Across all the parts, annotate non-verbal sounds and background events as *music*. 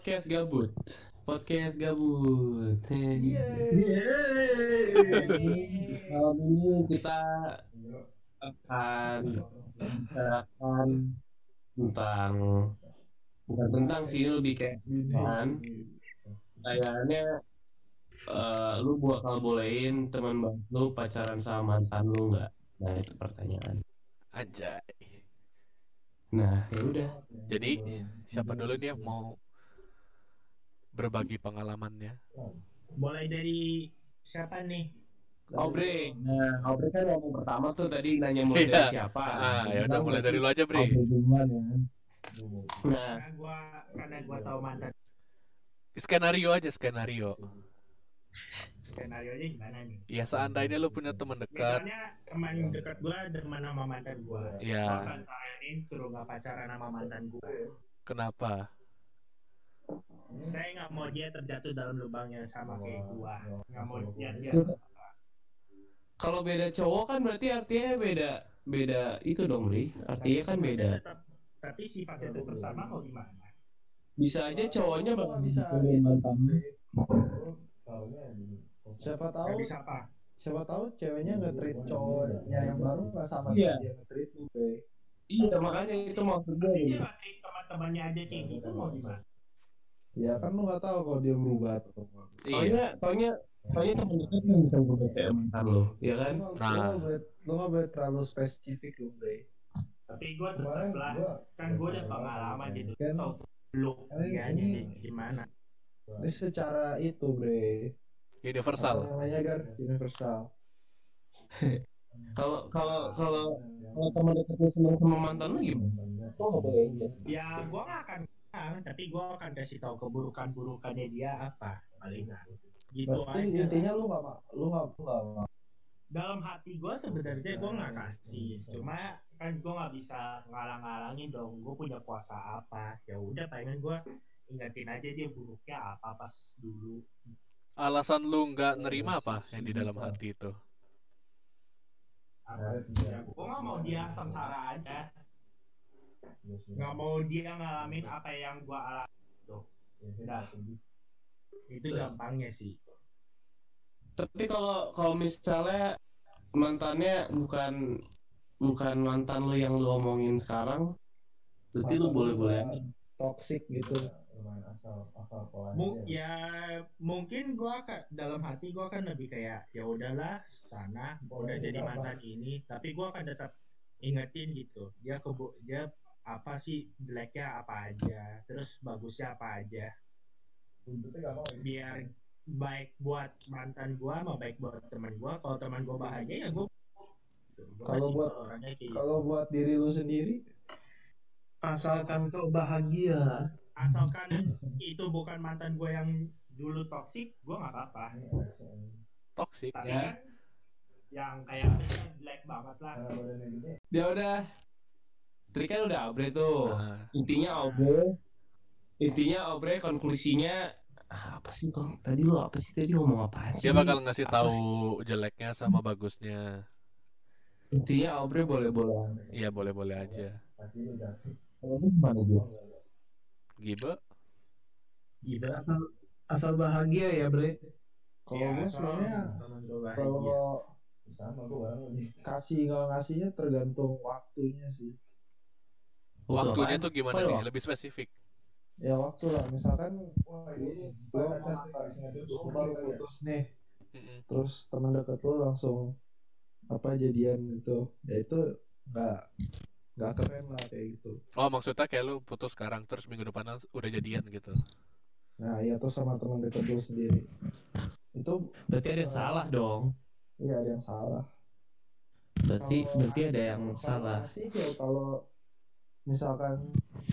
podcast gabut. Podcast gabut. Iya. Malam ini kita akan bicarakan tentang bukan tentang sih lebih kayak kan kayaknya eh, lu bakal bolehin teman lu pacaran sama mantan lu nggak? Nah itu pertanyaan. Anjay. Nah ya udah. Jadi siapa dulu dia mau berbagi pengalamannya? Mulai dari siapa nih? Aubrey, nah Aubrey kan ngomong pertama tuh tadi nanya mulai dari Iya. siapa. Ah, ya udah mulai dari lu aja, Bre. Aubrey duluan ya. Nah, Karena gua karena gua tahu mantan Skenario aja skenario. skenario nya gimana nih? Ya seandainya lu punya teman dekat, Misalnya teman dekat gua demen sama mantan gua. Ya. Gua akan saranin suruh nggak pacaran sama mantan gua. kenapa? Saya nggak mau dia terjatuh dalam lubangnya sama kayak gua. Nggak mau dia dia kalau beda cowok kan berarti artinya beda beda itu dong, Ri. Artinya kan beda. Tetap- tapi sifatnya tetap sama mau gimana? Bisa aja cowoknya bakal bisa siapa tahu siapa tahu ceweknya nggak treat cowoknya yang baru nggak sama Iya. dia nggak treat lu Iya, makanya itu maksud gue. Tapi treat teman-temannya aja kayak gitu mau gimana? Ya kan lu nggak tahu kalau dia berubah atau enggak Iya. Soalnya, soalnya, soalnya temen dekat yang bisa berubah kayak mantan lo, ya kan? lu nggak- Nah. lu nggak boleh lu nggak boleh terlalu spesifik lu be Tapi gua tetap lah kan gua udah pengalaman gitu. Kan- Tahu sebelum Kan dia ini- gimana? ini secara itu bre Universal. namanya gar universal *laughs* Kalau kalau kalau kalau teman dekatnya seneng sama mantan lo gimana? Lo nggak boleh iya sih. Ya gua nggak akan tapi gua akan kasih tahu keburukan-burukannya dia apa palingan. Gitu berarti aja. intinya lu nggak ma- lu nggak lu nggak ma- Dalam hati gua sebenarnya gua nggak kasih, cuma kan gua nggak bisa ngalang-ngalangin dong. Gua punya kuasa apa? Ya udah pengen gua ingetin aja dia buruknya apa pas dulu. Alasan lu nggak nerima apa yang di dalam hati itu? Apa? Ya, gua nggak mau dia sengsara aja. Nggak mau dia ngalamin apa yang gua alami. Tuh. Udah. Itu gampangnya sih. Tapi kalau kalau misalnya mantannya bukan bukan mantan lo yang lo omongin sekarang, berarti lo boleh boleh. toxic gitu Mu- ya mungkin gua akan dalam hati gua kan lebih kayak ya udahlah sana udah jadi mantan ini tapi gua akan tetap ingetin gitu dia kebu dia apa sih jeleknya apa aja terus bagusnya apa aja biar baik buat mantan gua sama baik buat teman gua kalau teman gua bahagia ya gua gitu. Kalau buat- gitu. kalau buat diri lu sendiri asalkan kau bahagia asalkan itu bukan mantan gua yang dulu toksik gua nggak apa-apa Toxic. tapi Ya. yang kayak misalnya jelek banget lah Ya udah. Kan udah Aubrey tuh. Nah, Intinya Aubrey. Intinya Aubrey konklusinya ah, apa sih kok tadi lo apa sih tadi ngomong apa sih? dia bakal ngasih Apa tahu jeleknya sama bagusnya. Intinya Aubrey boleh-boleh. Iya boleh-boleh aja. Kalau lu gimana juga? Giba? gila asal asal bahagia ya bre kalau Ya, gue sebenarnya kalau kasih nggak ngasihnya tergantung waktunya sih Waktunya tuh gimana nih? Lebih spesifik. ya waktu lah misalkan gue baru putus nih terus teman dekat lu langsung apa jadian gitu ya itu nggak nggak keren lah kayak gitu Oh maksudnya kayak lu putus sekarang terus minggu depan udah jadian gitu. nah ya terus sama teman dekat lu sendiri itu Berarti ada yang salah dong. ya ada yang salah Berarti Kalau berarti ada yang salah. ya kalau misalkan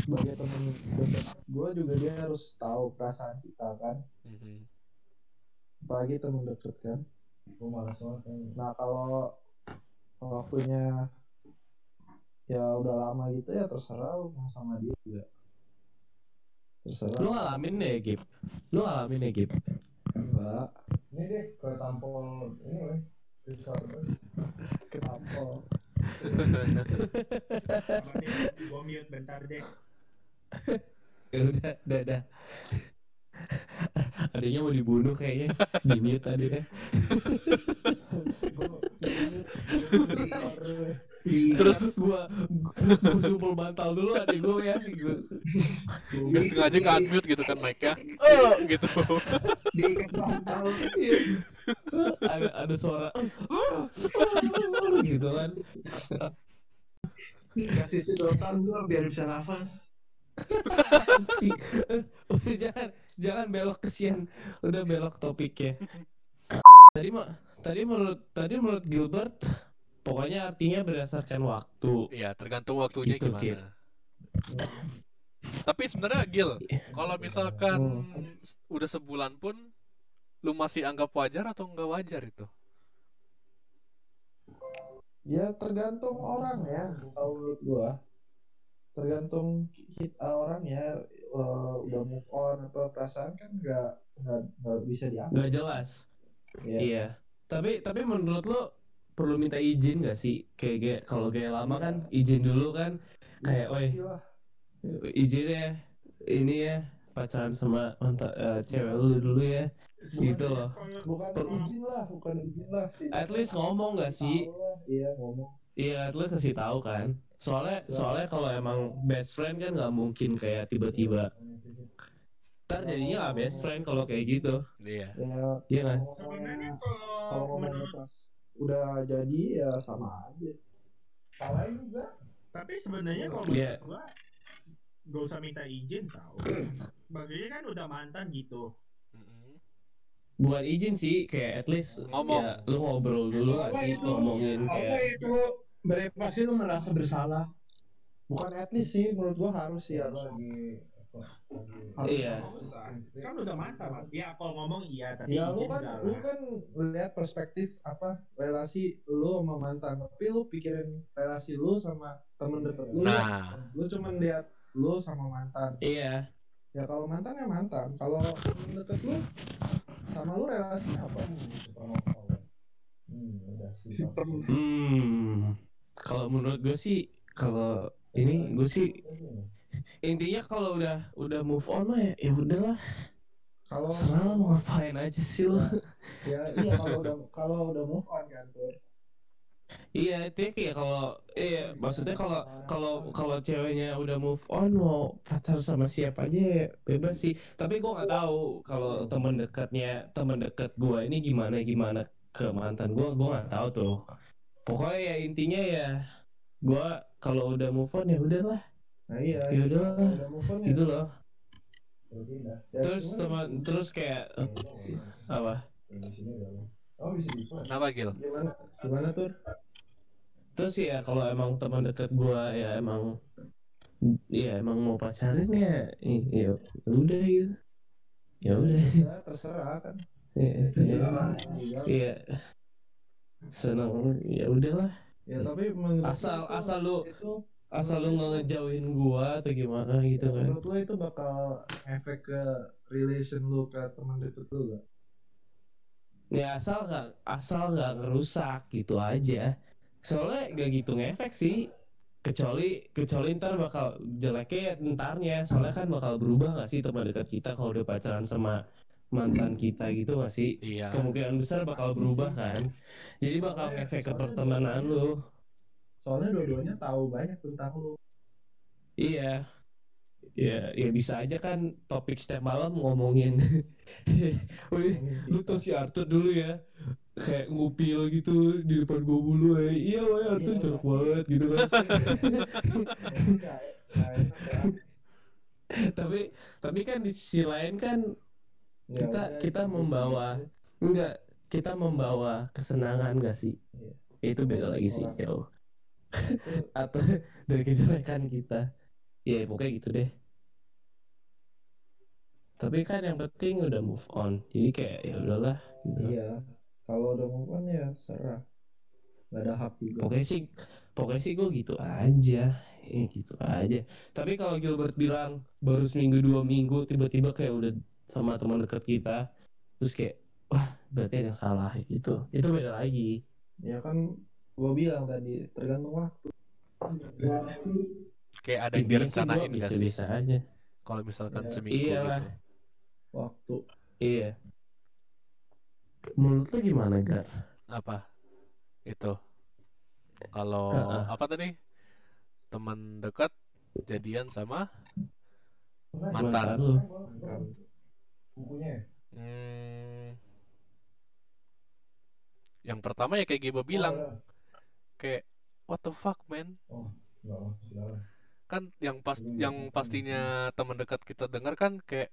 sebagai teman dekat gue juga dia harus tahu perasaan kita kan Mhm. apalagi teman dekat kan nah kalau waktunya ya udah lama gitu ya terserah lu mau sama dia juga terserah Lu ngalamin ya, Gip? Lu ngalamin ya, Gip? enggak Ini deh ke tampol ini weh. Resort deh, gua mute bentar deh. Ya udah dadah adanya mau dibunuh kayaknya. Di mute tadi ya Terus- gua gua sumpul bantal dulu adik gua ya gua, Nggak sengaja ke unmute gitu kan mic-nya. Eh *laughs* gitu. Diikat bantal. Iya. ada ada suara gitu kan Kasih sedotan gua biar bisa nafas. udah jangan jangan belok kesian udah belok topiknya tadi mah tadi menurut tadi menurut Gilbert pokoknya artinya berdasarkan waktu Iya, tergantung waktunya Gitu, Gil. gimana. Tapi sebenarnya Gil, kalau misalkan udah sebulan pun lu masih anggap wajar atau enggak wajar itu? Ya tergantung orang ya, kalau menurut gua. Tergantung kita orang ya, eh, udah move on apa perasaan kan nggak nggak bisa dianggap. nggak jelas Ya. iya tapi tapi menurut lo perlu minta izin gak sih kayak kayak kalau kayak lama kan izin dulu kan kayak oi izin ya ini ya pacaran sama mantan eh, cewek lu dulu ya gitu loh bukan Per- izin lah, bukan izin lah sih. at least ngomong gak sih Iya ngomong. Iya, at least kasih tahu kan. Soalnya soalnya kalau emang best friend kan nggak mungkin kayak tiba-tiba. Ntar jadinya nggak best friend kalau kayak gitu. Iya. Ya Iya? Sebenarnya kalau menurut udah jadi ya sama aja. Salah juga. tapi sebenarnya kalau Iya. menurut gua gak usah minta izin tau maksudnya kan udah mantan gitu. Bukan izin sih, kayak at least Ngomong. Ya, lu ngobrol dulu Apa sih itu? ngomongin Apa kayak itu? Berarti pasti lu merasa bersalah. Bukan at least sih, menurut gua harus harus. lagi. Iya. Kan udah mantan ya kalau ngomong iya tapi Ya lu kan lu kan lihat perspektif apa relasi lu sama mantan, tapi lu pikirin relasi lu sama temen deket lu. Nah, Lu cuman lihat lu sama mantan. iya. Ya kalau mantan ya mantan. Kalau temen deket lu sama lu relasinya apa? hmm udah sih Hmm. Kalau menurut gue sih, kalau ini gue sih intinya kalau udah udah move on mah ya, ya udahlah. Kalau Serah mau ngapain aja sih lo. *laughs* ya iya kalau udah kalau udah move on kan tuh. Iya, itu kayak kalau iya maksudnya kalau kalau kalau ceweknya udah move on mau pacar sama siapa aja ya bebas sih. Tapi gua nggak tahu kalau teman dekatnya teman dekat gua ini gimana gimana ke mantan gua gua nggak tahu tuh. Pokoknya ya intinya ya gua kalau udah move on ya udahlah. Nah iya. Ya udahlah. kalau udah move on ya. Gitu loh. udah ya Terus teman terus kayak apa? di sini udah oh bisa kenapa Gil? gimana gimana tuh? Terus ya kalau emang teman dekat gua ya emang ya emang mau pacarin ya ya udah gitu. Ya udah. Ya terserah kan. Iya, Terserah. iya, iya. seneng ya udahlah Ya tapi asal itu- asal lu itu asal lu nggak ngejauhin gua atau gimana gitu kan? Menurut lu itu bakal efek ke relation lu ke teman deket lu gak? ya asal nggak asal nggak ngerusak gitu aja. Soalnya gak gitu ngefek sih. Kecuali kecuali ntar bakal jeleknya ya ntarnya. Soalnya kan bakal berubah gak sih teman dekat kita kalau udah pacaran sama mantan kita gitu gak sih? Iya. kemungkinan besar bakal berubah kan? Jadi bakal ngefek ke pertemanan lu Soalnya dua-duanya tahu banyak tentang lu. Iya. Ya, ya bisa aja kan topik setiap malam ngomongin. *laughs* Wih, lu tau si Arthur dulu ya? Kayak ngupil gitu di depan gua mulu ya. Iya, woy, Arthur Iya, jorok banget gitu kan. *laughs* Ya. tapi tapi kan di sisi lain kan Ya kita udah, kita membawa enggak kita membawa kesenangan gak sih? Iya. Itu beda lagi sih, jauh. *laughs* Atau dari kejelekan kita. Ya, pokoknya gitu deh. Tapi kan yang penting udah move on. Jadi kayak ya udahlah gitu. Iya. Kalau udah move on ya serah. Gak ada hak juga. Pokoknya sih pokoknya sih gue gitu aja. Ya gitu aja. Tapi kalau Gilbert bilang baru seminggu dua minggu tiba-tiba kayak udah sama teman dekat kita terus kayak wah berarti ada yang salah gitu. Itu beda lagi. Ya kan gue bilang tadi tergantung waktu. Kayak ada yang direncanain gak sih? bisa-bisa aja. Kalau misalkan Iya. seminggu Iya gitu. waktu Iya. Menurut lu gimana, Gar? Apa? Itu. Kalau Heeh. apa tadi? Teman dekat jadian sama Mantan mantan. lu. bukunya ya? Hmm, yang pertama ya kayak Gibo bilang Oh, ada. Kayak what the fuck man Nggak, masalah. kan yang pas yang pastinya teman dekat kita dengar kan kayak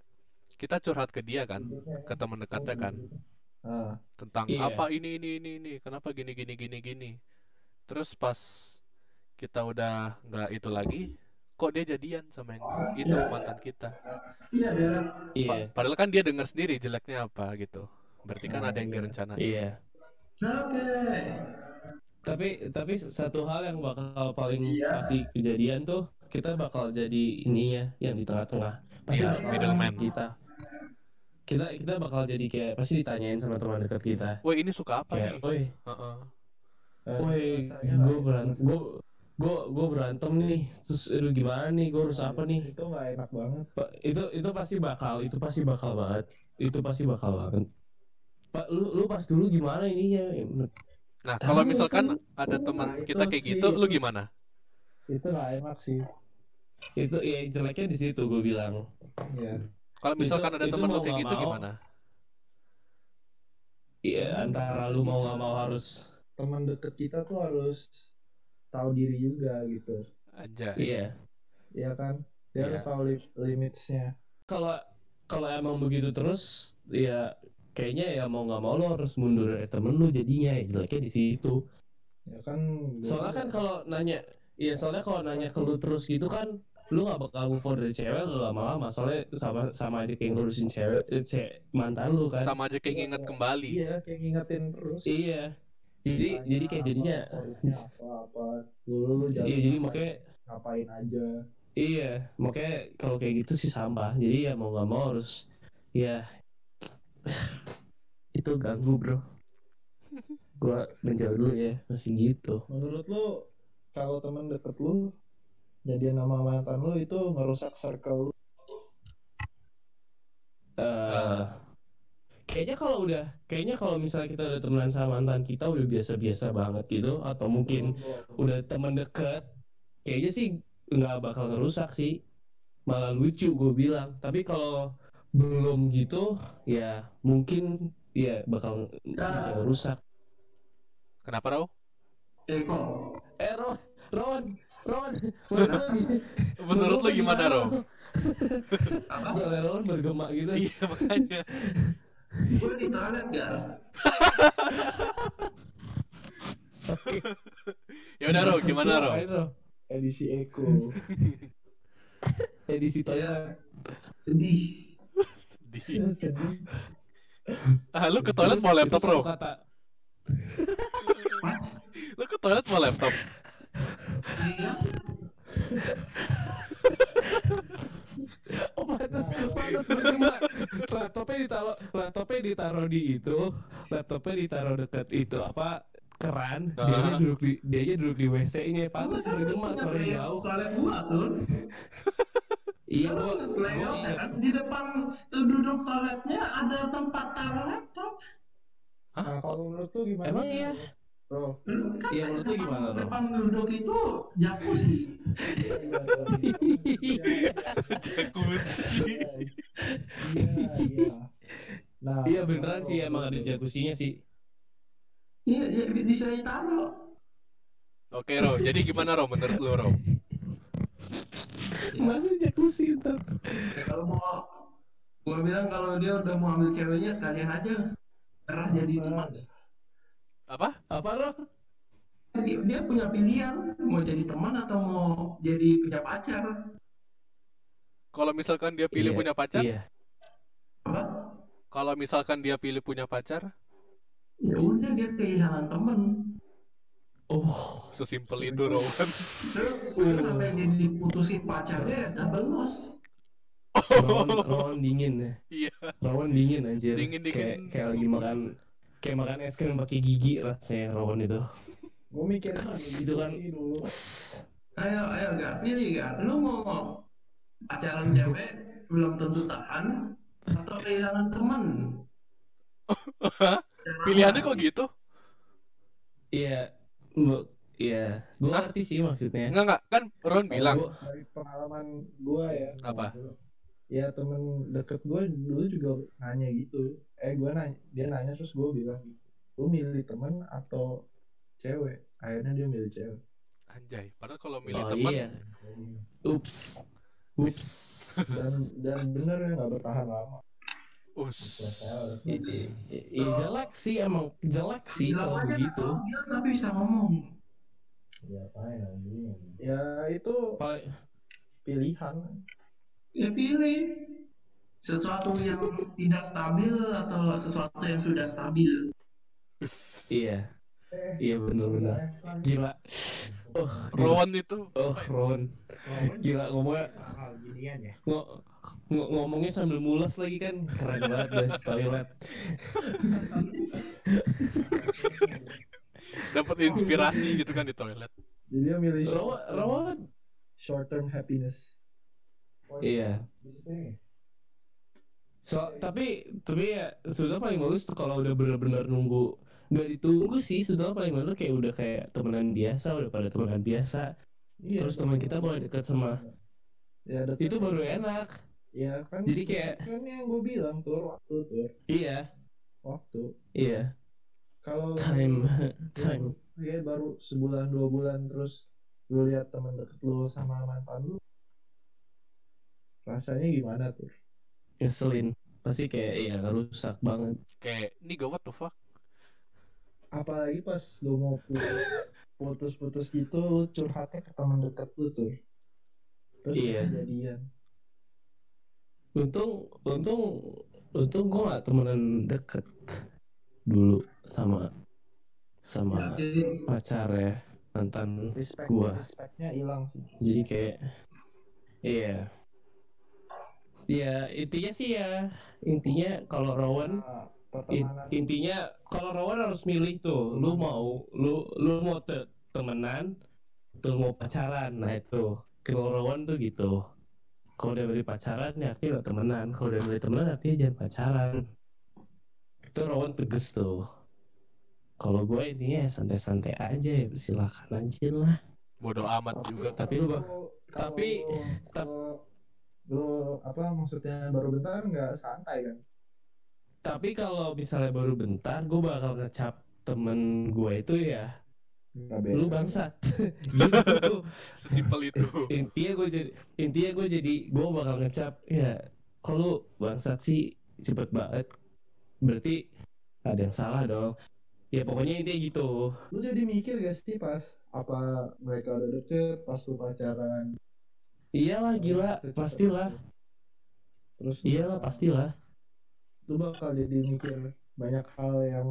kita curhat ke dia kan ke teman dekatnya kan ah tentang Iya. apa ini ini ini ini kenapa gini gini gini gini terus pas kita udah nggak itu lagi kok dia jadian sama yang itu mantan kita Iya. Iya. Pa- padahal kan dia dengar sendiri jeleknya apa gitu berarti kan ada yang direncanain Iya. Oke. Tapi tapi satu hal yang bakal paling Iya. pasti kejadian tuh kita bakal jadi ininya yang di tengah-tengah. Pasti bakal middleman. kita. Kita kita bakal jadi kayak pasti ditanyain sama teman dekat kita. woi ini suka apa Kayak, nih "Woi, Heeh. Eh, woi, gue berantem, gue gue gue berantem nih. Terus lu gimana nih? Gue harus apa nih?" itu nggak enak banget Pak, itu itu pasti bakal, itu pasti bakal banget. Itu pasti bakal banget. Pak, lu lu pas dulu gimana ininya? Nah kalau misalkan kan. ada Nah, teman itu kita kayak sih, gitu lu itu- gimana itu nggak enak sih Itu ya jeleknya di situ gue bilang. ya kalau misalkan Itu- ada itu teman lu kayak gitu mau. gimana Iya, antara lu mau nggak mau harus teman deket kita tuh harus tahu diri juga gitu aja iya. ya kan dia harus Iya. tahu li- limitsnya kalau kalau emang begitu terus ya kayaknya ya mau nggak mau lo harus mundur dari temen lu jadinya ya jeleknya di situ. Ya kan soalnya kan kalau nanya iya soalnya kalau nanya ke lu terus gitu kan lu nggak bakal move on dari cewek lu lama-lama. Soalnya sama sama aja kayak ngurusin cewek eh, ce- mantan lu kan. Sama aja kayak nginget kembali. iya kayak ngingetin terus. Iya. Jadi Tanya jadi kayak jadinya favoritnya apa apa dulu lu jalan iya jadi ngapain- makanya ngapain aja. Iya makanya kalau kayak gitu sih sampah. Jadi ya mau nggak mau harus ya itu ganggu bro. *laughs* Gua menjauh dulu ya masih gitu. Menurut lu kalau teman deket lu jadian nama mantan lu itu ngerusak circle lu? Eh kayaknya kalau udah kayaknya kalau misalnya kita udah temenan sama mantan kita udah biasa-biasa banget gitu atau mungkin udah teman deket kayaknya sih nggak bakal ngerusak sih. Malah lucu gue bilang. Tapi kalau belum gitu ya mungkin ya bakal bisa ngerusak kenapa Rau? Eko. eh Ron Ron Ron menurut lu gimana Rau? Apa? soalnya Ron bergema gitu iya makanya Gue di toilet gak? ya udah Rau gimana Ron? edisi Eko edisi toilet Sedih. Di- sedih *laughs* ah lu ke toilet mau laptop kata *laughs* lu ke toilet mau laptop? *laughs* Oh pantas, pantas bergema. Laptopnya ditaruh, laptopnya ditaruh di itu, laptopnya ditaruh dekat itu apa keran. Dia Ah. duduk di, dia aja duduk di WC-nya. Pantas bergema suara jauh. Toilet gua tuh. Iya, Lu gua, ke gua toilet ya ingat. kan? Di depan tuh duduk toiletnya ada tempat taruh laptop. nah kalau menurut lu gimana Emang iya? bro Lu kan Iya, menurut depan- gimana, Bro? Depan duduk itu jacuzzi. Jacuzzi. iya iya nah Iya beneran sih emang ada jacuzzinya sih. Iya, iya bisa ditaruh. Oke Rau, jadi gimana Rau menurut lu Rau? Masa jacuzzi ntar? Ya, kalau mau gua bilang kalau dia udah mau ambil ceweknya sekalian aja terah jadi teman. Apa? Apa roh? Dia, dia punya pilihan mau jadi teman atau mau jadi punya pacar. Kalau misalkan dia pilih Iya, punya pacar? Iya. Apa? Kalau misalkan dia pilih punya pacar? Ya udah dia kehilangan teman. Oh, Sesimpel itu Rau kan. Terus sampai dia diputusin pacarnya double loss. rawan, rawan dingin ya. Iya. Rawan dingin anjir. Dingin, dingin. Kayak, kayak lagi makan kayak makan es krim pakai gigi rasanya rawan itu. gue mikir gitu kan. dulu Ayo, ayo gak pilih gak. Lu mau pacaran cewek belum tentu tahan atau kehilangan teman. *laughs* Pilihannya kok gitu? Iya, iya, gue Hah? ngerti sih maksudnya. Enggak enggak kan Ron bilang Gua- dari pengalaman gue ya apa? ya temen deket gue dulu juga nanya gitu eh gue nanya dia nanya terus gue bilang gitu lu milih temen atau cewek akhirnya dia milih cewek Anjay, padahal kalau milih Oh teman iya. Ups. Ups. dan dan bener ya nggak bertahan lama us. I- i- i- i- jelek sih emang jelek sih kalau begitu. gila tapi bisa ngomong. ya itu Paling- pilihan Ya pilih sesuatu yang tidak stabil atau sesuatu yang sudah stabil. Us. Iya, iya benar-benar. Gila. Oh. Rowan itu Oh, Ron. Gila ngomongnya hal ginian ya ngo- ngo- ngomongnya sambil mules lagi kan keren banget deh toilet. dapat inspirasi gitu kan di toilet. jadi dia milih Rawan, Rawan. short term happiness Iya. So, tapi tapi ya sudah paling bagus tuh kalau udah benar-benar nunggu nggak ditunggu sih sudah paling benar kayak udah kayak temenan biasa udah pada temenan biasa iya terus teman kita mulai dekat sama ya itu baru enak ya kan Jadi kayak- kan yang gue bilang tuh waktu tuh iya. Waktu. Iya. Kalau time *laughs* time. Ya baru sebulan dua bulan terus lu lihat teman deket lu sama mantan lu rasanya gimana tuh ngeselin. Pasti kayak iya rusak banget. Kayak ini gak what the fuck? apalagi pas lu mau pu- *laughs* putus-putus gitu lu curhatnya ke teman deket lu tuh terus Iya. kejadian untung untung untung gue gak temenan deket dulu sama sama Jadi pacar ya mantan respect Gua. respectnya hilang sih. Jadi kayak iya. Ya intinya sih ya intinya kalau Rowan Nah, in- intinya kalau Rowan harus milih tuh lu mau lu lu mau te- temenan atau mau pacaran nah itu. Kalau Rowan tuh gitu kalau dia milih pacaran ya artinya temenan. Kalau dia milih temenan artinya jangan pacaran. Itu Rowan tegas tuh. Kalau gue intinya ya santai-santai aja ya silakan aja lah. Bodoh amat juga. Tapi lu tapi- kalau lu apa maksudnya baru bentar nggak santai kan? Tapi kalau misalnya baru bentar gue bakal ngecap temen gue itu ya lu bangsat. *laughs* *laughs* Sesimpel itu. intinya gue jadi intinya gue jadi gue bakal ngecap ya kalau bangsat sih cepet banget. Berarti ada yang salah dong. Ya pokoknya intinya gitu. Lu jadi mikir gak sih pas apa mereka udah deket pas lu pacaran? Iyalah gila Secepat pastilah. terus iyalah bakal- pastilah. lu bakal jadi mikir banyak hal yang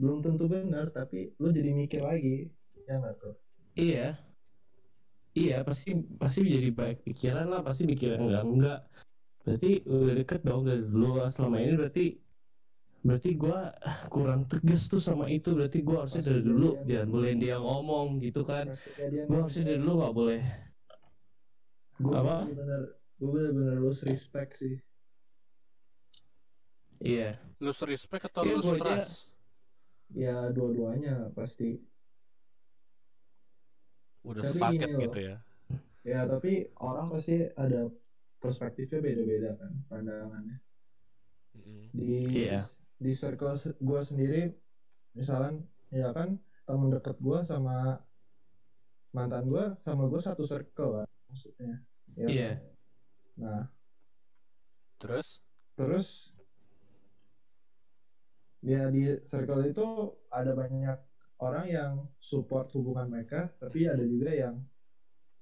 belum tentu benar tapi lu jadi mikir lagi. Ya nggak tuh iya. Iya pasti pasti jadi baik pikiran lah pasti mikir enggak enggak berarti udah deket dong dari dulu. Selama ini berarti berarti gua kurang tegas tuh sama itu. Berarti gua harusnya dari dulu jangan boleh dia ngomong gitu kan. Gua harusnya dari dulu nggak boleh. Gue apa? bener gue bener-bener lose respect sih. Iya. Lose respect atau Iya, lose gua aja- trust? Ya dua-duanya pasti Udah Tapi sepaket gini loh. gitu ya. ya tapi orang pasti ada perspektifnya beda-beda kan pandangannya di Iya. di circle gue sendiri misalkan ya kan temen deket gue sama mantan gue sama gue satu circle lah maksudnya ya Iya. kan? nah Terus? terus ya di circle itu ada banyak orang yang support hubungan mereka tapi ada juga yang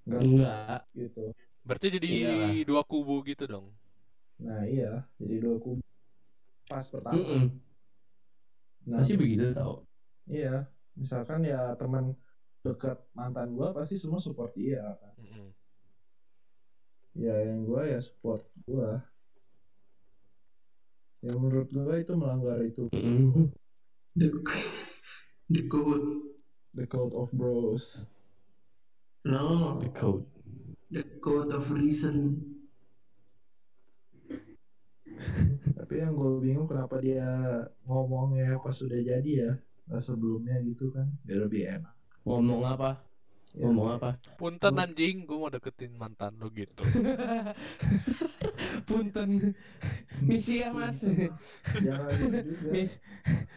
enggak enggak. gitu. Berarti jadi Iyalah. dua kubu gitu dong. nah iya. Jadi dua kubu. Pas pertama. Mm-mm. nah pasti begitu tau. iya. Misalkan ya teman dekat mantan gua pasti semua support dia kan. Mm-mm. ya yang gua ya support gua ya menurut gue itu melanggar itu mm-hmm. the the code. The code of bros. No. The code. The code of reason. Tapi yang gue bingung kenapa dia ngomongnya pas sudah jadi ya nah sebelumnya gitu kan biar lebih enak. Ngomong apa? Ngomong apa? Punten anjing, gue mau deketin mantan lo gitu. *laughs* punten. Misi ya mas. Jangan gitu juga. mis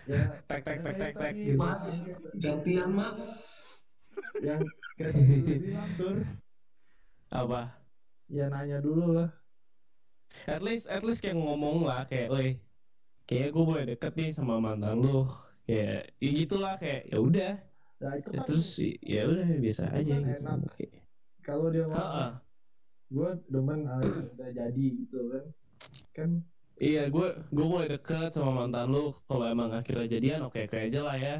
Ya, tek tek tek tek tek. Mas, gantian mas. yang bilang apa? Ya nanya dulu lah. at least at least kayak ngomong lah kayak woi kayak gue boleh deket nih sama mantan lu. Kayak ya gitulah kayak ya udah Nah itu Ya, kan terus ya udah biasa Itu aja kan gitu enak. Kalau dia "Ha-ha." gue demen ah, udah jadi gitu kan. Kan iya gue gue boleh deket sama mantan lu kalau emang akhirnya jadian oke oke aja lah ya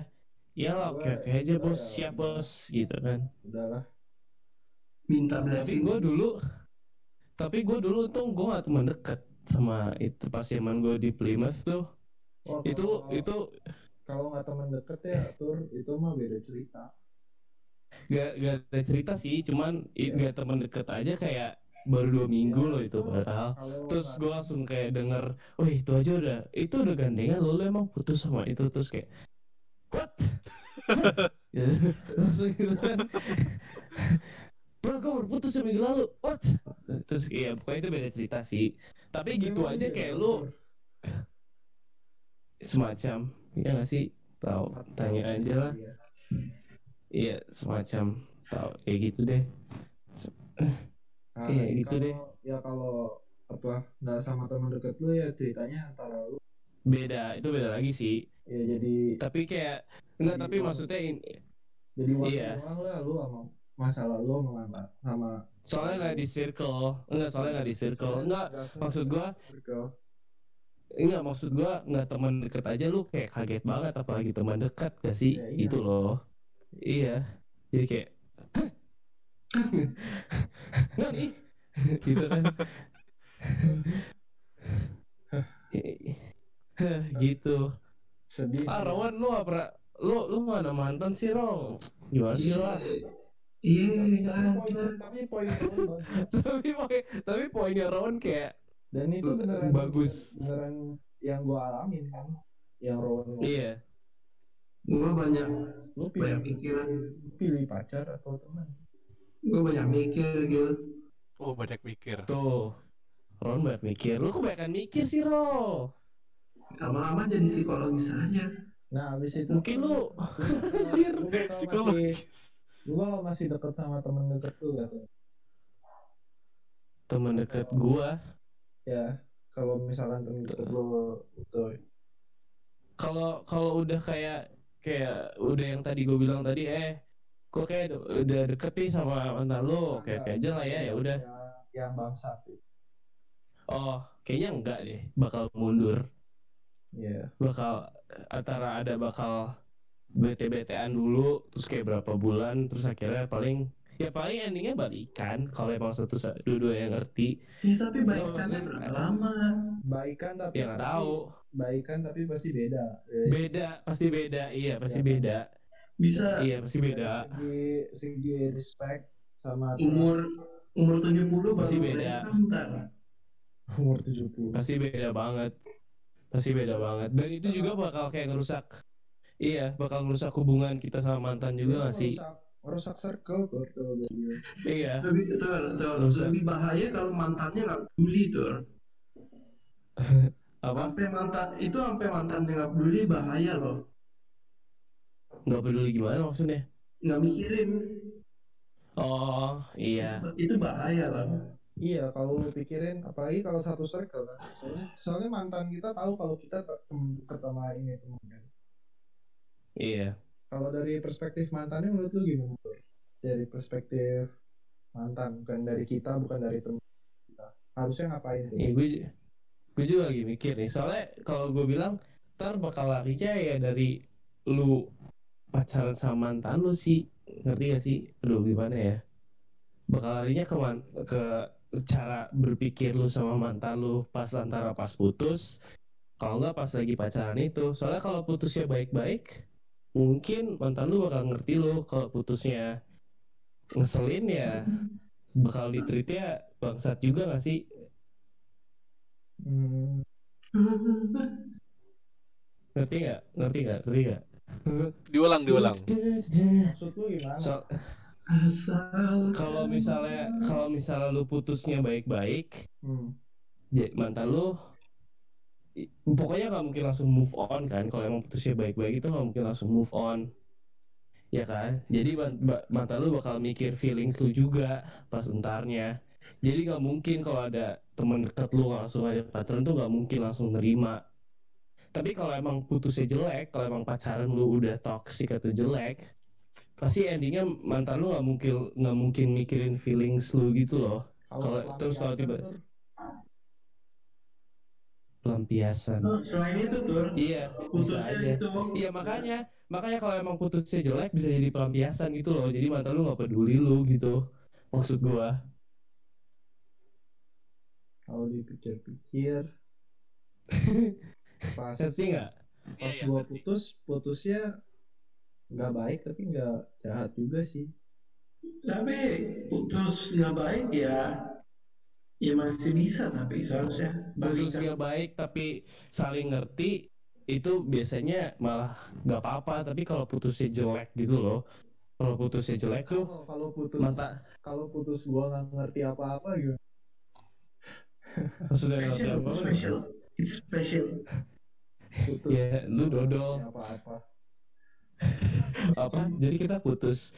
Iyalah oke oke aja bos ya- siap bos gitu kan udahlah. Minta tapi blessing. gue dulu tapi gue dulu tuh gue gak teman deket sama itu pas zaman gue di Plymouth tuh Oh, itu kalau- itu kalau nggak teman deket ya tur itu mah beda cerita. gak gak ada cerita sih cuman i- gak teman deket aja kayak baru dua minggu Ya, loh itu padahal. terus gue langsung kayak denger wah itu aja udah itu udah gandengan lo lo emang putus sama itu. Terus kayak what? *laughs* Ya, langsung gitu kan. Bro gue baru putus seminggu lalu what? Terus iya pokoknya itu beda cerita sih. Tapi gitu aja iya, kayak lu semacam ya gak sih tahu tanya aja lah Iya. iya semacam tahu kayak gitu deh Nah, Iya, ini gitu kalau- deh. Ya kalau apa nggak sama teman deket lu ya ceritanya antara lu beda itu beda lagi sih ya jadi tapi kayak enggak tapi orang- maksudnya in- jadi waktu Iya. lah lu sama masa lalu sama mantan sama soalnya nggak di circle enggak soalnya nggak di circle enggak maksud gua circle. Enggak maksud gua nggak teman deket aja lu kayak kaget banget apalagi teman dekat gak sih? Ya, iya. gitu loh. Iya. Jadi kayak *laughs* nggak nih? Gitu kan. *laughs* Gitu. Sedih ah Rowan lu apa lu lu mana mantan sih Rom gimana sih lo Iya, tapi poin ada. tapi poin tapi poin tapi poinnya Rowan kayak dan itu beneran Bagus. beneran yang gua alamin kan yang Rowan ngomong. iya Gue banyak lu banyak pilih pikiran. pilih pacar atau teman Gue banyak mikir gitu. Oh banyak mikir. tuh Ron banyak mikir lu kebanyakan mikir sih Ro Lama-lama jadi psikologis aja. nah habis itu Mungkin lu- *laughs* *laughs* Anjir, Psikologis. lu bakal masih deket sama temen deket lu gak tuh teman dekat gua ya kalau misalkan temen deket lu itu kalau kalau udah kayak kayak udah yang tadi gue bilang tadi eh kok kayak udah- deket nih sama mantan lu kayak kayak aja lah ya ya udah. yang, yang bangsat oh kayaknya enggak deh bakal mundur. Iya. bakal antara ada bakal bete-betean dulu terus kayak berapa bulan terus akhirnya paling ya paling endingnya balikan kalau emang satu dua-dua yang ngerti. Ya tapi berapa lama? baikan tapi ya nggak pasti- tahu. baikan tapi pasti beda. Beda pasti beda. Iya pasti Ya. beda. Bisa iya pasti beda. segi segi respect sama umur umur 70 Masih baru beda. ntar. umur 70 pasti beda banget. Pasti beda banget. Dan itu juga bakal kayak ngerusak. Iya bakal ngerusak hubungan kita sama mantan juga gak sih merusak, merusak circle tuh kalau gue bilang. iya Lebih Rusak. lebih bahaya kalau mantannya nggak peduli tuh. *laughs* apa Sampai mantan itu sampai mantannya nggak peduli bahaya loh. nggak peduli gimana maksudnya Nggak mikirin. oh iya Itu bahaya loh. iya kalau lu pikirin apalagi kalau satu circle kan soalnya, soalnya mantan kita tahu kalau kita sama ini teman kan iya kalau dari perspektif mantannya menurut lu gimana dari perspektif mantan bukan dari kita bukan dari teman kita. Harusnya ngapain tuh ya gue gue juga lagi mikir nih. Soalnya kalau gue bilang ntar bakal larinya ya dari lu pacaran sama mantan lu sih. Ngerti gak sih? Aduh gimana ya? Bakal larinya ke man- ke cara berpikir lu sama mantan lu pas antara pas putus kalau nggak pas lagi pacaran itu. Soalnya kalau putusnya baik-baik mungkin mantan lu bakal ngerti lu kalau putusnya ngeselin ya bakal ditreatnya bangsat juga gak sih Hmm, ngerti nggak ngerti nggak ngerti nggak Diulang, diulang. Maksud lu gimana? So- kalau misalnya kalau misalnya lu putusnya baik-baik Hmm. ya, mantan lu pokoknya nggak mungkin langsung move on kan. Kalau emang putusnya baik-baik itu nggak mungkin langsung move on. Ya kan? Jadi mantan lu bakal mikir feelings lu juga pas entarnya. Jadi nggak mungkin kalau ada temen deket lu langsung aja pacaran tuh nggak mungkin langsung nerima. Tapi kalau emang putusnya jelek kalau emang pacaran lu udah toxic atau jelek pasti endingnya mantan lu nggak mungkin nggak mungkin mikirin feelings lu gitu loh. Kalau- terus kalau tiba- Tur. Pelampiasan. Oh, selain itu tuh iya bisa putusnya aja. itu. Iya makanya makanya kalau emang putusnya jelek bisa jadi pelampiasan gitu loh. Jadi mata lu nggak peduli lu gitu maksud gua. Kalau dipikir-pikir *laughs* pas ngerti nggak? Pas Iya, iya, gua putus putusnya nggak baik tapi nggak jahat juga sih. Tapi putus nggak baik ya ya masih bisa tapi seharusnya gak baik tapi saling ngerti itu biasanya malah nggak apa-apa. Tapi kalau putusnya jelek gitu loh. Kalau putusnya jelek tuh kalau kalau putus mata kalau putus gua nggak ngerti apa-apa gitu maksudnya nggak special apa-apa. special. It's special. Putus ya lu dodol. Apa-apa. *laughs* Apa? Jadi kita putus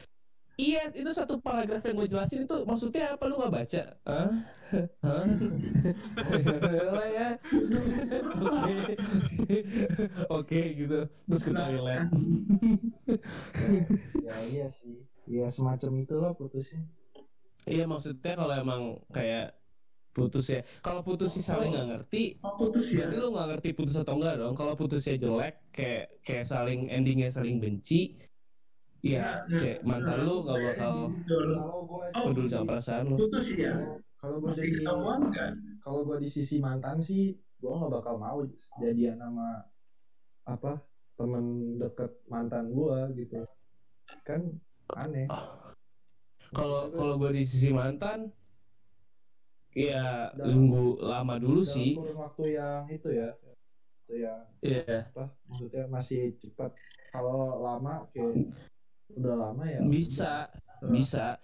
iya itu satu paragraf yang gue jelasin itu maksudnya apa? Lu nggak baca? Hah? Hah? Lah ya. Oke. Oke gitu. Terus kita relate. Ya iya sih. Ya semacam itulah putusnya. Iya maksudnya kalau emang kayak putus ya. Kalau putus sih saling nggak ngerti. Oh putus ya. Berarti lu nggak ngerti putus atau enggak dong? Kalau putusnya jelek kayak kayak saling endingnya saling benci ya kayak mantan lu nggak bakal gua Oh, peduli sama perasaan lu. putus ya? Kalau gua masih jadi ketahuan nggak? kalau gua di sisi mantan sih gua nggak bakal mau jadian sama apa temen deket mantan gua gitu. Kan aneh. Kalau kalau gue di sisi mantan ya Dalam- nunggu lama dulu dalam sih. kurun waktu yang itu ya. Itu yang Iya. apa maksudnya masih cepat. Kalau lama kayak udah lama ya bisa bisa.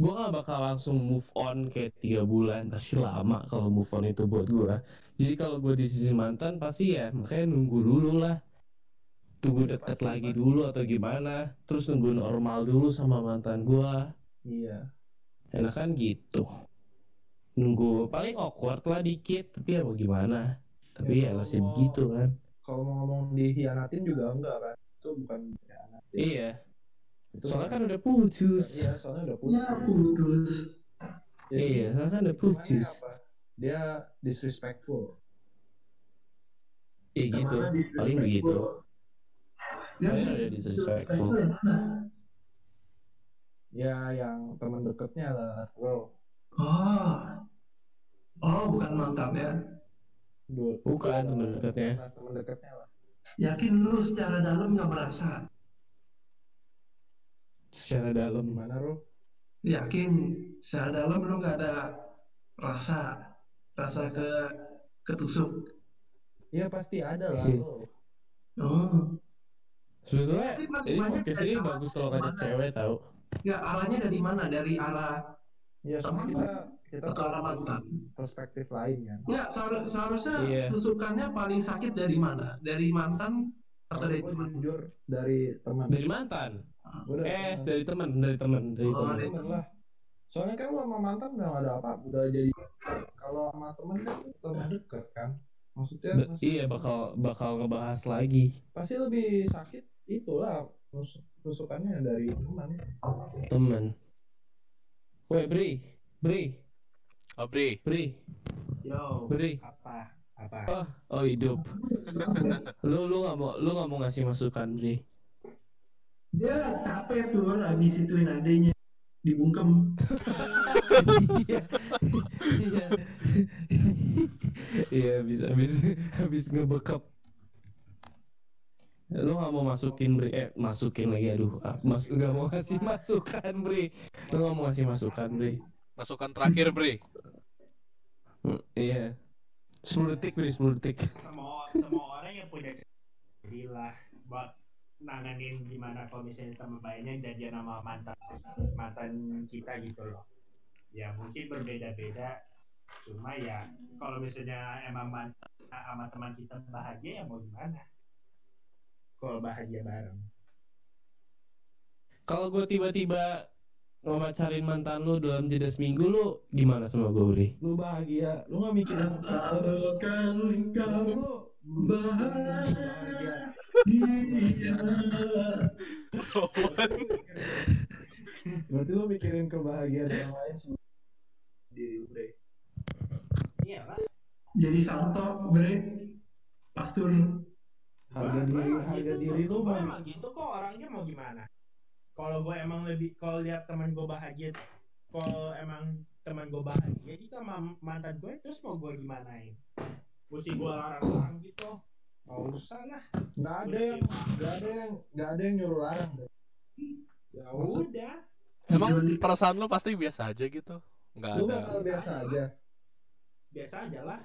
Gue gak bakal langsung move on kayak tiga bulan pasti lama kalau move on itu buat gue jadi kalau gue di sisi mantan pasti ya makanya nunggu dulu lah. Tunggu deket Pasti, lagi pasti. dulu atau gimana terus nunggu normal dulu sama mantan gue iya. Enak kan gitu. Nunggu paling awkward lah dikit tapi ya mau gimana? Tapi Ya, ya masih begitu kan. kalau mau ngomong dihianatin juga enggak kan? Itu bukan hianatin iya itu soalnya kan udah putus. iya soalnya udah putus. ya putus. Jadi, iya soalnya kan udah hitungannya putus. apa? dia disrespectful. Iya gitu. Paling begitu. Ya, paling ada disrespectful ya yang teman deketnya lah bro oh. Oh bukan mantan ya? Bukan teman dekatnya teman deketnya lah. Yakin lu secara dalam nggak merasa secara dalam. Gimana bro yakin secara dalam lu nggak ada rasa rasa ke ketusuk. Iya pasti ada lah Hmm. bro oh. Sebetulnya banyak podcast ini bagus kalau ngajak mana? cewek tahu ya arahnya dari mana? Dari arah ya soalnya kita kita atau arah mantan? perspektif lain kan? Ya seharus- seharusnya Iya. tusukannya paling sakit dari mana? Dari mantan atau dari teman? jujur dari teman. Dari mantan Dari eh teman. dari teman dari teman dari Oh, teman lah. Soalnya kan lu sama mantan udah gak ada apa udah jadi kalau sama temen kan teman dekat kan? Maksudnya masih- iya bakal bakal ngebahas lagi. Pasti lebih sakit itulah tus- tusukannya dari teman teman Woi Bri Bri. Abri, Bri. Yo, Bri. apa? Apa? oh oh hidup. *laughs* Lu lu nggak mau lu nggak mau ngasih masukan Bri dia capek tuh habis ituin adenya dibungkem. Iya iya iya habis habis habis ngebekap lu nggak mau masukin Bri? Eh masukin lagi aduh. Ah, mas nggak mau ngasih masukan Bri. Lu nggak mau ngasih masukan Bri. Masukan terakhir Bri. Hmm, iya. Semulutik, Bri, semulutik. semua semua orang yang punya jadilah buat nanganin gimana kalau misalnya teman baiknya jadian sama mantan mantan kita gitu loh. Ya mungkin berbeda-beda. Cuma ya kalau misalnya emang mantan sama teman kita bahagia ya mau gimana? Kalau bahagia bareng. Kalau gue tiba-tiba ngemacarin mantan lu dalam jeda seminggu lu gimana sama gue, Bri? Lu bahagia, lu gak mikirin Asalkan kau lu bahagia Berarti lu mikirin kebahagiaan yang lain sih. Diri lu, Bre. iya lah Jadi santo bre. Pastur Harga diri, gua emang harga gitu diri lu Gua mah emang gitu kok orangnya mau gimana? Kalau gue emang lebih kalau lihat teman gue bahagia kalau emang teman gue bahagia gitu sama mantan gue terus mau gue gimanain? Mesti gue larang-larang gitu mau usah lah nggak ada yang nggak ada yang nggak ada yang nyuruh larang. Ya udah Emang Jadi- perasaan lu pasti biasa aja gitu? Nggak Lu ada. bakal biasa aja. biasa aja lah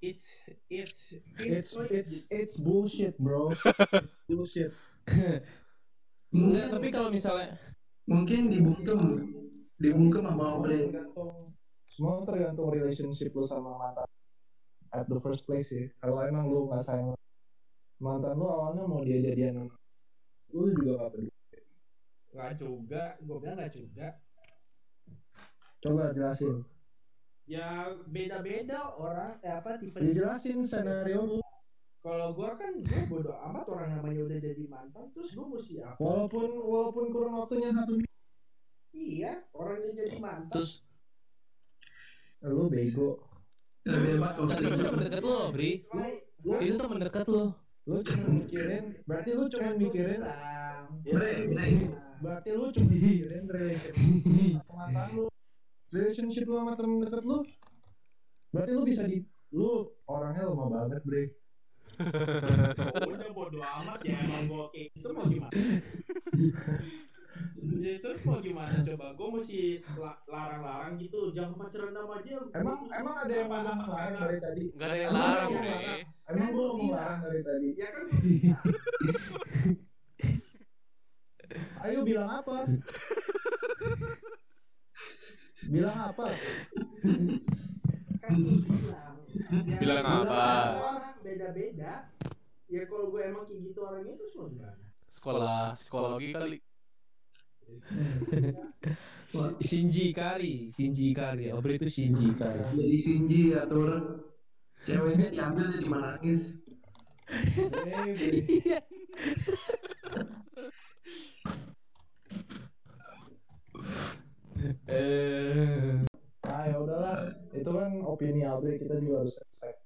it's it's It's it's it's bullshit, bro. *laughs* bullshit. Enggak, tapi kalau misalnya Mungkin dibungkem Dibungkem sama Semua bre tergantung semua tergantung relationship lu sama mantan at the first place sih. Kalau emang lu nggak sayang mantan lu awalnya mau dia jadian lu juga gak peduli. nggak juga gue bilang nggak juga Coba jelasin. ya beda-beda orang eh, apa tipe Dijelasin skenario lu. kalau gue kan gue bodo amat orang namanya udah jadi mantan terus gue mesti apa Walaupun walaupun kurun waktunya satu minggu. iya orang dia jadi mantan terus Lu bego. Lebih hebat itu temen dekat lu, Bri. Itu temen dekat lu. Lu cuma mikirin, berarti lu cuma mikirin Bre, bre berarti lu cuma mikirin mantan lu. Relationship lu sama temen deket lu. Berarti lu bisa di lu orangnya lemah banget, Bre. *laughs* udah bodo amat ya emang gue kayak gitu mau gimana *laughs* terus mau gimana coba gue mesti la- larang-larang gitu jangan pacaran sama dia Emang emang ada yang larang apa- dari tadi? Nggak ada yang Emang larang, Bre. larang? Emang gua ngomong larang dari tadi. ya kan *laughs* Ayo bilang apa? bilang apa? kan gua bilang Ya, Bilang apa? orang beda-beda ya kalau gue emang kayak gitu orangnya terus mau gimana Sekolah psikologi kali. *laughs* Shinji Kari, Shinji Kari. Obri itu Shinji Kari. Jadi Shinji atur Ceweknya diambil dia cuma nangis Eh, Bre. Nah, ya udahlah. Itu kan opini Abre, kita juga harus respect.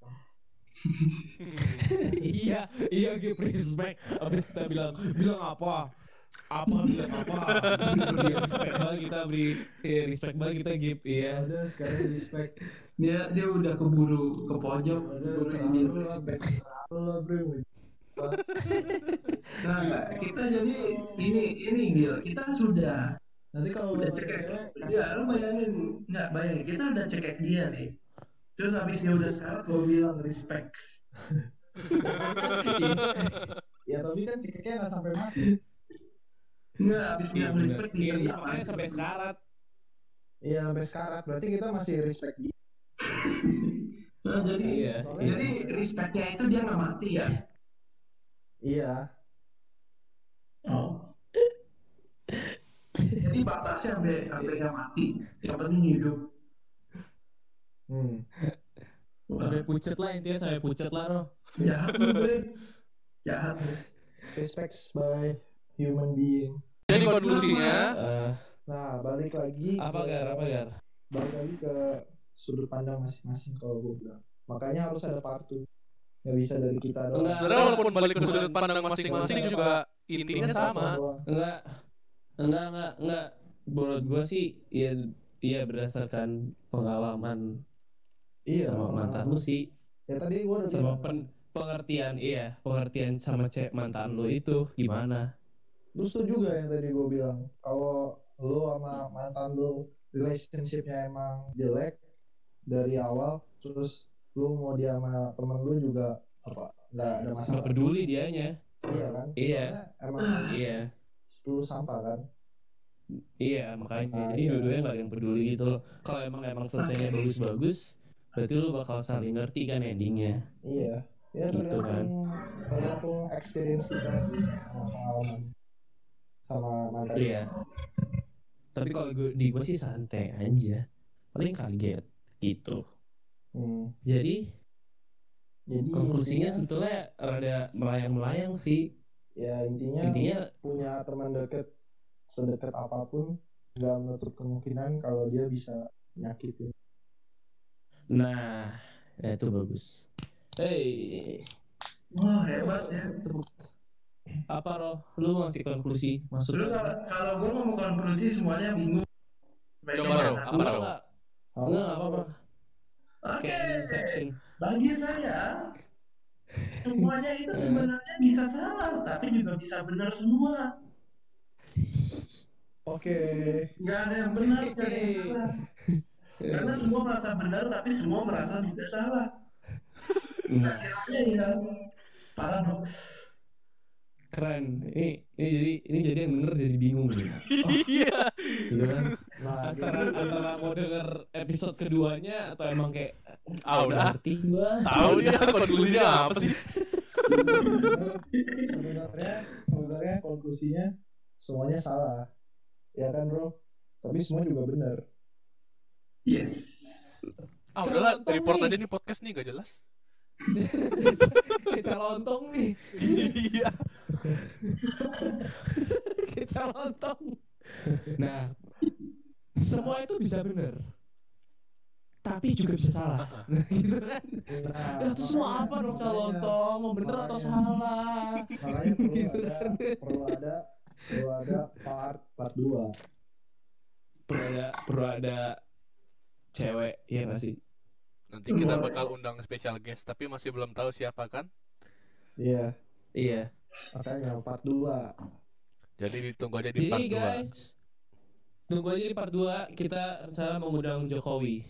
*laughs* iya, iya give respect. Habis kita bilang, bilang apa? Apa? Bilang apa? Beri respect banget kita beri eh, respect banget kita give Ya iya. udah, sekarang respect. Dia dia udah keburu ke pojok Udah, ini respect. Selalu lah, Bre. Nah enggak, kita jadi ini ini gila Kita sudah Nanti kalau udah cekek. Ya lu bayangin. Nggak bayangin. Kita udah cekek dia nih Terus habis dia udah sekarat Gue bilang respect. *laughs* Ya tapi kan cekeknya nggak sampai mati. Enggak habis Iya, bilang bener. respect Iya, dia makanya sampai sekarat. Iya sampai sekarat. Berarti kita masih respect dia. Nah, *laughs* jadi Iya. Soalnya- Jadi respectnya itu dia nggak mati ya Iya. Oh Jadi batasnya sampai sampai nggak mati Yang penting hidup Hmm. Wah, Sampai pucet lah intinya sampai pucet lah roh. jahat *laughs* Jahat Respect by human being. Jadi konklusinya, Eh, Nah, balik lagi apa gar apa gar? Balik lagi ke sudut pandang masing-masing kalau gue bilang. Makanya harus ada part 2. Nggak bisa dari kita doang. Enggak. sebenarnya walaupun balik ke sudut pandang masing-masing juga intinya sama. Enggak. Enggak, enggak, enggak. Menurut gua sih ya iya berdasarkan pengalaman Iya. sama mantan lu sih Ya tadi gue udah sama pen, pengertian iya pengertian sama cewek mantan lu itu gimana Lu setuju gak yang tadi gue bilang? Kalau lu sama mantan lu relationshipnya emang jelek, dari awal terus lu mau dia sama temen lu juga apa nggak ada nggak masalah peduli dianya. Iya kan? Iya. Soalnya emang iya. lu sampah kan? Iya makanya. Jadi iya. dua-duanya nggak ada yang peduli gitu loh. Kalau emang emang selesainya bagus-bagus berarti lu bakal saling ngerti kan endingnya. Iya. Ya Gitu tergantung tergantung experience kita pengalaman sama mantan iya. tapi kalau gue di gue sih santai aja. Paling kaget gitu. Hmm. jadi jadi konklusinya intinya, sebetulnya rada melayang-melayang sih. Ya intinya, intinya punya teman deket sedekat apa pun nggak menutup kemungkinan kalau dia bisa nyakitin. Nah ya itu bagus. Hey. Wah hebat ya. Apa roh lu mau ngasih konklusi maksud Lu kalau kalau gue ngomong konklusi semuanya bingung. Coba, Ro. Apa, enggak Ro? enggak Oh, enggak nggak apa-apa Oke. Bagi saya semuanya itu sebenarnya bisa salah, tapi juga bisa benar semua. oke Nggak ada yang benar, nggak ada yang salah. *laughs* Karena semua merasa benar, tapi semua merasa juga salah. nah Akhirnya ya paradoks. Keren. Ini ini jadi ini jadi yang denger jadi bingung. Nih *laughs* Iya. gitu kan? Nah antara jadi antara mau denger episode keduanya atau emang kayak Ah udah. ngerti gua? Tahu dia konklusinya apa sih? sebenarnya sebenarnya konklusinya semuanya salah. Ya kan bro? Tapi semua juga benar Yes. Ah udahlah, report aja nih podcast nih gak jelas. *laughs* kayak calontong nih. Iya. *laughs* kayak calontong nah semua itu bisa benar tapi juga bisa salah. Gitu kan? Nah ya terus mau makanya- apa dong calontong mau bener atau salah? makanya perlu Gitu ada kan. perlu ada perlu ada part part 2 perlu ada perlu ada cewek ya nggak sih Nanti kita bakal undang special guest, tapi masih belum tahu siapa kan. iya. Iya. Makanya part 2 Jadi ditunggu aja di part jadi 2. guys tunggu aja di part 2 kita rencana mengundang Jokowi